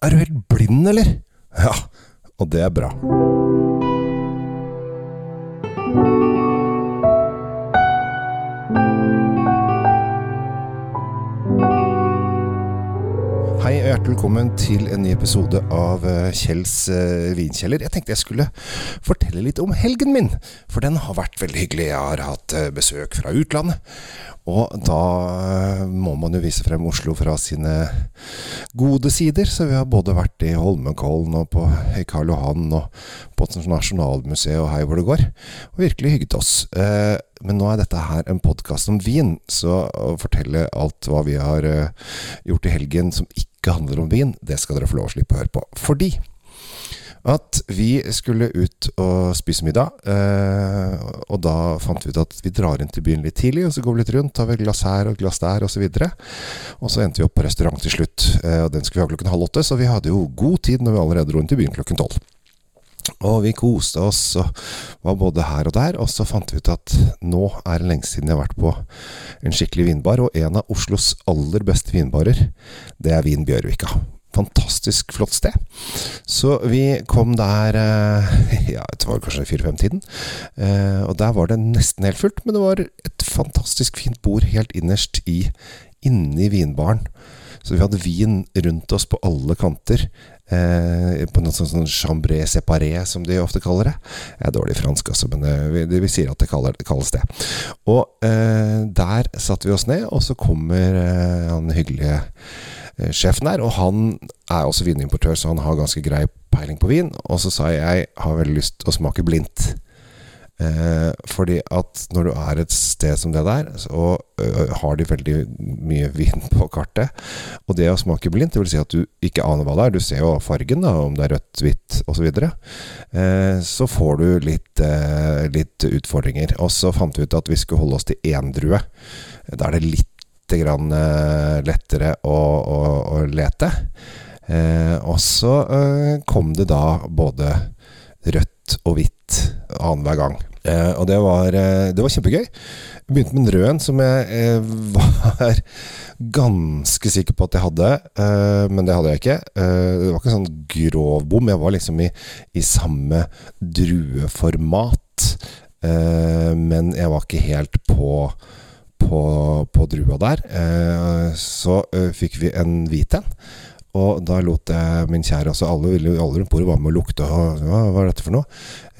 Er du helt blind, eller? Ja, og det er bra. Velkommen til en ny episode av eh, Kjells eh, vinkjeller. Jeg tenkte jeg skulle fortelle litt om helgen min, for den har vært veldig hyggelig. Jeg har hatt eh, besøk fra utlandet, og da må man jo vise frem Oslo fra sine gode sider. Så vi har både vært i Holmenkollen og på Karl Johan og på Nasjonalmuseet og hei hvor det går, og virkelig hygget oss. Men nå er dette her en podkast om vin, så å fortelle alt hva vi har eh, gjort i helgen som ikke handler om vin, det skal dere få lov å slippe å høre på. Fordi at vi skulle ut og spise middag, eh, og da fant vi ut at vi drar inn til byen litt tidlig, og så går vi litt rundt, tar vi et glass her og et glass der, osv. Og, så og så endte vi opp på restaurant til slutt, eh, og den skulle vi ha klokken halv åtte, så vi hadde jo god tid når vi allerede dro inn til byen klokken tolv. Og vi koste oss og var både her og der, og så fant vi ut at nå er det lenge siden jeg har vært på en skikkelig vinbar, og en av Oslos aller beste vinbarer, det er Vin Bjørvika. Fantastisk flott sted. Så vi kom der eh, ja, det var kanskje fire-fem-tiden. Eh, og der var det nesten helt fullt, men det var et fantastisk fint bord helt innerst i inni vinbaren. Så vi hadde vin rundt oss på alle kanter. Eh, på noe sånn, sånn chambré séparé, som de ofte kaller det. Jeg er dårlig i fransk, altså, men eh, vi, vi, sier at det, kalles det. Og eh, der satte vi oss ned, og så kommer eh, han hyggelige eh, sjefen der. Og han er også vinimportør, så han har ganske grei peiling på vin. Og så sa jeg jeg har veldig lyst å smake blindt. Eh, fordi at når du er et sted som det der, så har de veldig mye vin på kartet. Og det å smake blindt, det vil si at du ikke aner hva det er. Du ser jo fargen, da, om det er rødt, hvitt osv. Så, eh, så får du litt, eh, litt utfordringer. Og så fant vi ut at vi skulle holde oss til én drue. Da er det litt grann eh, lettere å, å, å lete. Eh, og så eh, kom det da både rødt og hvitt annenhver gang. Eh, og det var, eh, det var kjempegøy. Jeg begynte med en rød en som jeg eh, var ganske sikker på at jeg hadde, eh, men det hadde jeg ikke. Eh, det var ikke en sånn grov bom. Jeg var liksom i, i samme drueformat, eh, men jeg var ikke helt på på, på drua der. så fikk vi en hvit en. Og da lot jeg min kjære altså Alle, alle rundt bordet var med å lukte. Og, hva er dette for noe?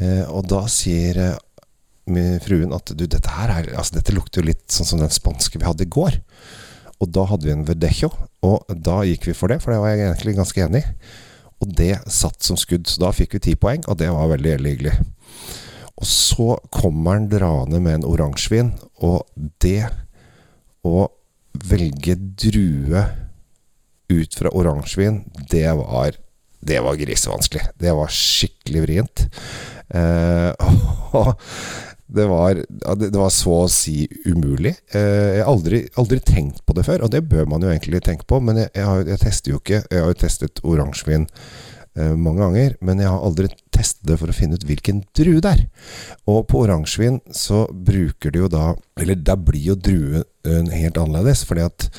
Eh, og da sier med fruen at du, dette her er, altså dette lukter jo litt sånn som den spanske vi hadde i går. Og da hadde vi en Verdejo, og da gikk vi for det, for det var jeg egentlig ganske enig i. Og det satt som skudd, så da fikk vi ti poeng, og det var veldig, veldig hyggelig. Og så kommer han draende med en oransjevin, og det å velge drue ut fra oransjevin, det var det var grisevanskelig. Det var skikkelig vrient. Eh, og det var, det var, så å si umulig. Eh, jeg har aldri, aldri, tenkt på det før, og det bør man jo egentlig tenke på. Men jeg, jeg, har, jeg tester jo ikke Jeg har jo testet oransjevin eh, mange ganger, men jeg har aldri testet det for å finne ut hvilken drue det er. Og på oransjevin så bruker de jo da Eller da blir jo druen helt annerledes, fordi at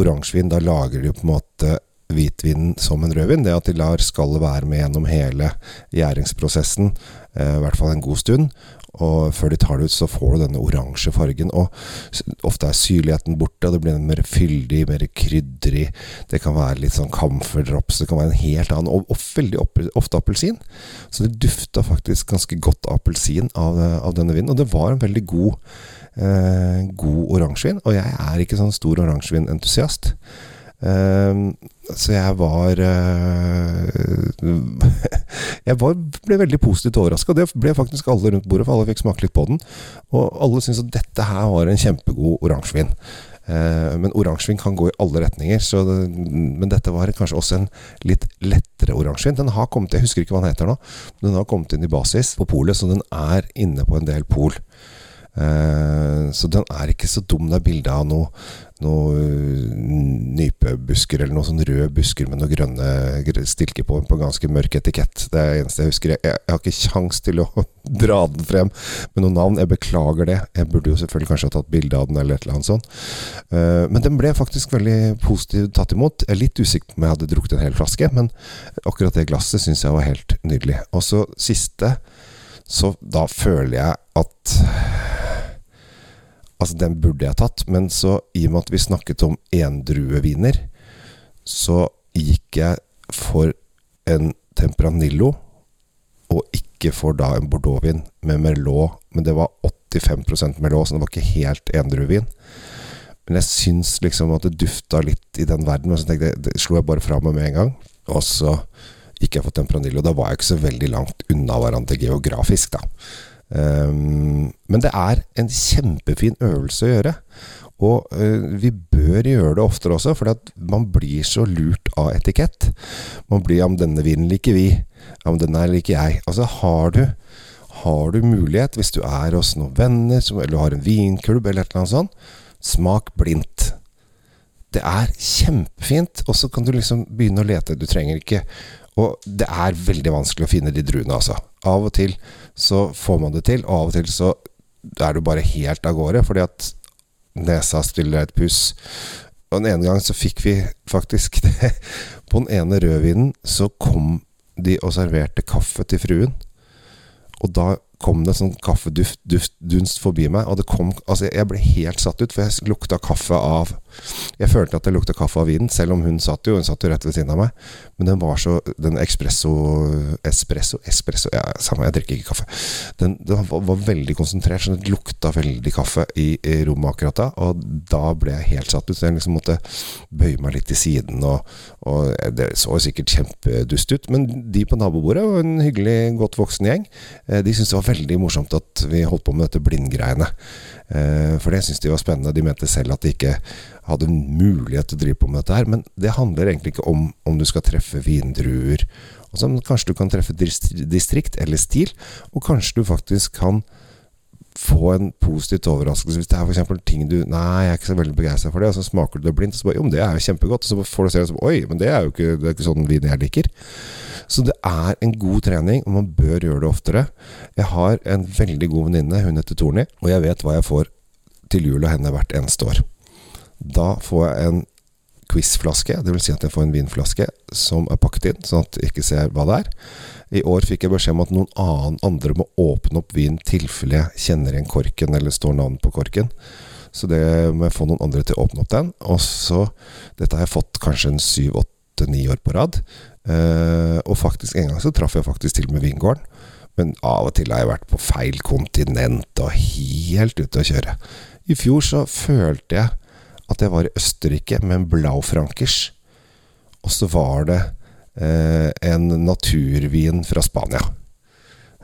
oransjevin, da lager de jo på en måte hvitvinen som en rødvin. Det at de lar skallet være med gjennom hele gjæringsprosessen, eh, i hvert fall en god stund. Og før de tar det ut, så får du denne oransje fargen. Og ofte er syrligheten borte, og det blir mer fyldig, mer krydderig. Det kan være litt sånn camphordrops, det kan være en helt annen, og, og veldig ofte appelsin. Så det dufta faktisk ganske godt appelsin av, av, denne vinen. Og det var en veldig god, eh, god oransjevin. Og jeg er ikke sånn stor oransjevinentusiast. Um, så jeg var uh, Jeg var, ble veldig positivt overraska. Det ble faktisk alle rundt bordet, for alle fikk smake litt på den. Og alle syntes at dette her var en kjempegod oransjevin. Uh, men oransjevin kan gå i alle retninger. Det, men dette var kanskje også en litt lettere oransjevin. Den har kommet, Jeg husker ikke hva den heter nå. Den har kommet inn i basis på polet, så den er inne på en del pol. Uh, så den er ikke så dum. Det er bilde av noe noen nypebusker eller noen sånn røde busker med noen grønne stilker på, på ganske mørk etikett. Det er det eneste jeg husker. Jeg, jeg, har ikke kjangs til å dra den frem med noen navn. Jeg beklager det. Jeg burde jo selvfølgelig kanskje ha tatt bilde av den eller et eller annet sånt. Uh, men den ble faktisk veldig positivt tatt imot. Jeg er litt usikker på om jeg hadde drukket en hel flaske, men akkurat det glasset syns jeg var helt nydelig. Og så siste, så da føler jeg at Altså, den burde jeg tatt, men så, i og med at vi snakket om endrueviner, så gikk jeg for en Tempranillo, og ikke for da en Bordeauxvin med Merlot. Men det var 85% Merlot, så det var ikke helt endruevin. Men jeg syns liksom at det dufta litt i den verden, og så tenkte jeg, det slo jeg bare fra meg med en gang. Og så gikk jeg for Tempranillo. Da var jeg ikke så veldig langt unna hverandre geografisk, da. Um, men det er en kjempefin øvelse å gjøre. Og uh, vi bør gjøre det oftere også, for man blir så lurt av etikett. Man blir 'om 'denne vinen liker vi', 'om denne 'denne liker jeg'. Altså har du, har du mulighet, hvis du er hos noen venner, eller har en vinklubb eller et eller annet sånt, smak blindt. Det er kjempefint, og så kan du liksom begynne å lete. Du trenger ikke Og det er veldig vanskelig å finne de druene, altså. Av og til så får man det til, og av og til så er du bare helt av gårde, fordi at nesa stiller et puss. Og den ene gang så fikk vi faktisk det. På den ene rødvinen så kom de og serverte kaffe til fruen. Og da kom det sånn kaffedunst forbi meg, og det kom Altså, jeg ble helt satt ut, for jeg lukta kaffe av Jeg følte at det lukta kaffe av vinen, selv om hun satt jo Hun satt jo rett ved siden av meg. Men den var så Den espresso Espresso? Espresso Ja, samme, jeg drikker ikke kaffe. Den, den var, var, veldig konsentrert, så det lukta veldig kaffe i, i, rommet akkurat da. Og da ble jeg helt satt ut, så jeg liksom måtte bøye meg litt til siden. Og, og det så sikkert kjempedust ut, men de på nabobordet var en hyggelig, godt voksen gjeng. Eh, de syntes det var veldig morsomt at vi holdt på med dette blindgreiene. Eh, for det syntes de var spennende. De mente selv at de ikke hadde mulighet til å drive på med dette her. Men det handler egentlig ikke om om du skal treffe vindruer. Også, kanskje du kan treffe distrikt eller stil, og kanskje du faktisk kan få en positivt overraskelse. Hvis det er f.eks. ting du Nei, jeg er ikke så veldig begeistra for det, og så smaker du det blindt, og så bare Jo, men det er jo kjempegodt. Og så får du se det som Oi, men det er jo ikke, er ikke sånn vin jeg liker. Så det er en god trening, og man bør gjøre det oftere. Jeg har en veldig god venninne, hun heter Torny, og jeg vet hva jeg får til jul av henne hvert eneste år. Da får jeg en quizflaske, dvs. Si at jeg får en vinflaske som er pakket inn, sånn at jeg ikke ser hva det er. I år fikk jeg beskjed om at noen annen andre må åpne opp vin tilfelle jeg kjenner igjen korken eller står navn på korken. Så det må jeg få noen andre til å åpne opp den. Og så Dette har jeg fått kanskje en syv, åtte, ni år på rad. Eh, og faktisk en gang så traff jeg faktisk til med vingården. Men av og til har jeg vært på feil kontinent og helt ute å kjøre. I fjor så følte jeg at jeg var i Østerrike med en Blaufrankers. Og så var det eh, en naturvin fra Spania.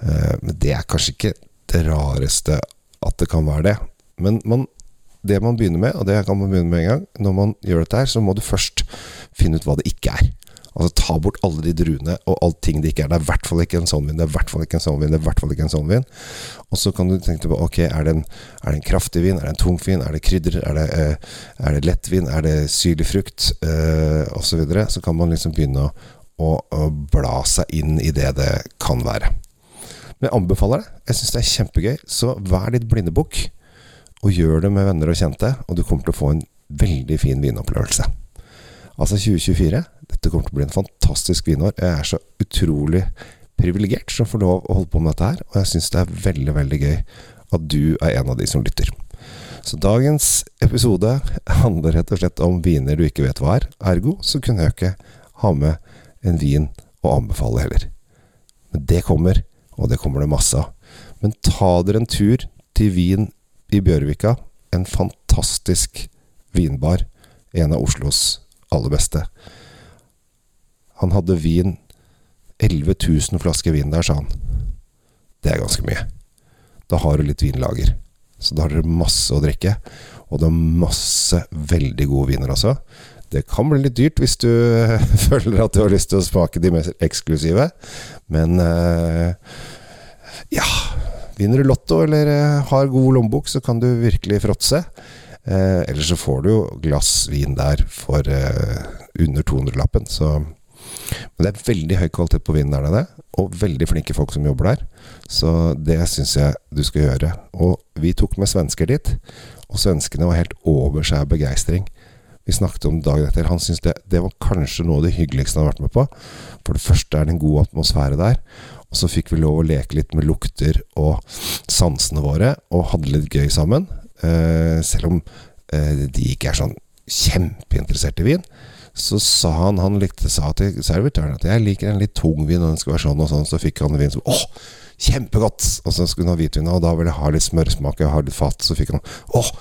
Eh, men det er kanskje ikke det rareste at det kan være det. Men man, det man begynner med, og det kan man begynne med en gang, når man gjør dette her, så må du først finne ut hva det ikke er. Altså ta bort alle de druene og alt ting det ikke er. Det er i hvert fall ikke en sånn vin, det er i hvert fall ikke en sånn vin, det er i hvert fall ikke en sånn vin. Og så kan du tenke på ok, er det en, er det en kraftig vin, er det en tung vin, er det krydder, er det, uh, er det lettvin, er det syrlig frukt, uh, osv. Så, videre. så kan man liksom begynne å, å, å, bla seg inn i det det kan være. Men jeg anbefaler det. Jeg syns det er kjempegøy. Så vær litt blindebukk, og gjør det med venner og kjente, og du kommer til å få en veldig fin vinopplevelse. Altså 2024 dette kommer til å bli en fantastisk vinår. Jeg er så utrolig privilegert som får lov å holde på med dette her, og jeg syns det er veldig, veldig gøy at du er en av de som lytter. Så dagens episode handler rett og slett om viner du ikke vet hva er. Ergo så kunne jeg ikke ha med en vin å anbefale heller. Men det kommer, og det kommer det masse av. Men ta dere en tur til Vin i Bjørvika. En fantastisk vinbar. En av Oslos aller beste. Han hadde vin 11 000 flasker vin der, sa han. Det er ganske mye. Da har du litt vinlager. Så da har dere masse å drikke. Og det er masse veldig gode viner også. Det kan bli litt dyrt hvis du føler at du har lyst til å smake de mest eksklusive. Men uh, ja Vinner du Lotto eller uh, har god lommebok, så kan du virkelig fråtse. Eh, eller så får du jo glass vin der for eh, under 200-lappen. Så Men det er veldig høy kvalitet på vinen der nede, og veldig flinke folk som jobber der. Så det syns jeg du skal gjøre. Og vi tok med svensker dit, og svenskene var helt over seg av begeistring. Vi snakket om dagen etter. Han syntes det, det var kanskje noe av det hyggeligste han har vært med på. For det første er det en god atmosfære der. Og så fikk vi lov å leke litt med lukter og sansene våre, og hadde litt gøy sammen. Eh, selv om eh, de ikke er sånn kjempeinteressert i vin, så sa han Han likte sa til servitøren at 'jeg liker en litt tung vin, og den skulle være sånn og sånn'. Så fikk han en vin som 'Åh, kjempegodt!' Og så skulle han ha hvitvin, og da ville jeg ha litt smørsmak og ha litt fat. Så fikk han 'Åh!'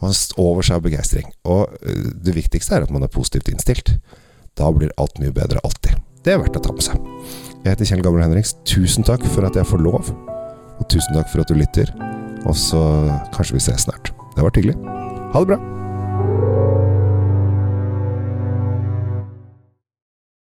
Han over seg av begeistring. Og eh, det viktigste er at man er positivt innstilt. Da blir alt mye bedre alltid. Det er verdt å ta med seg. Jeg heter Kjell Gabriel Henriks. Tusen takk for at jeg får lov. Og tusen takk for at du lytter. Og så kanskje vi ses snart. Det har vært hyggelig. Ha det bra.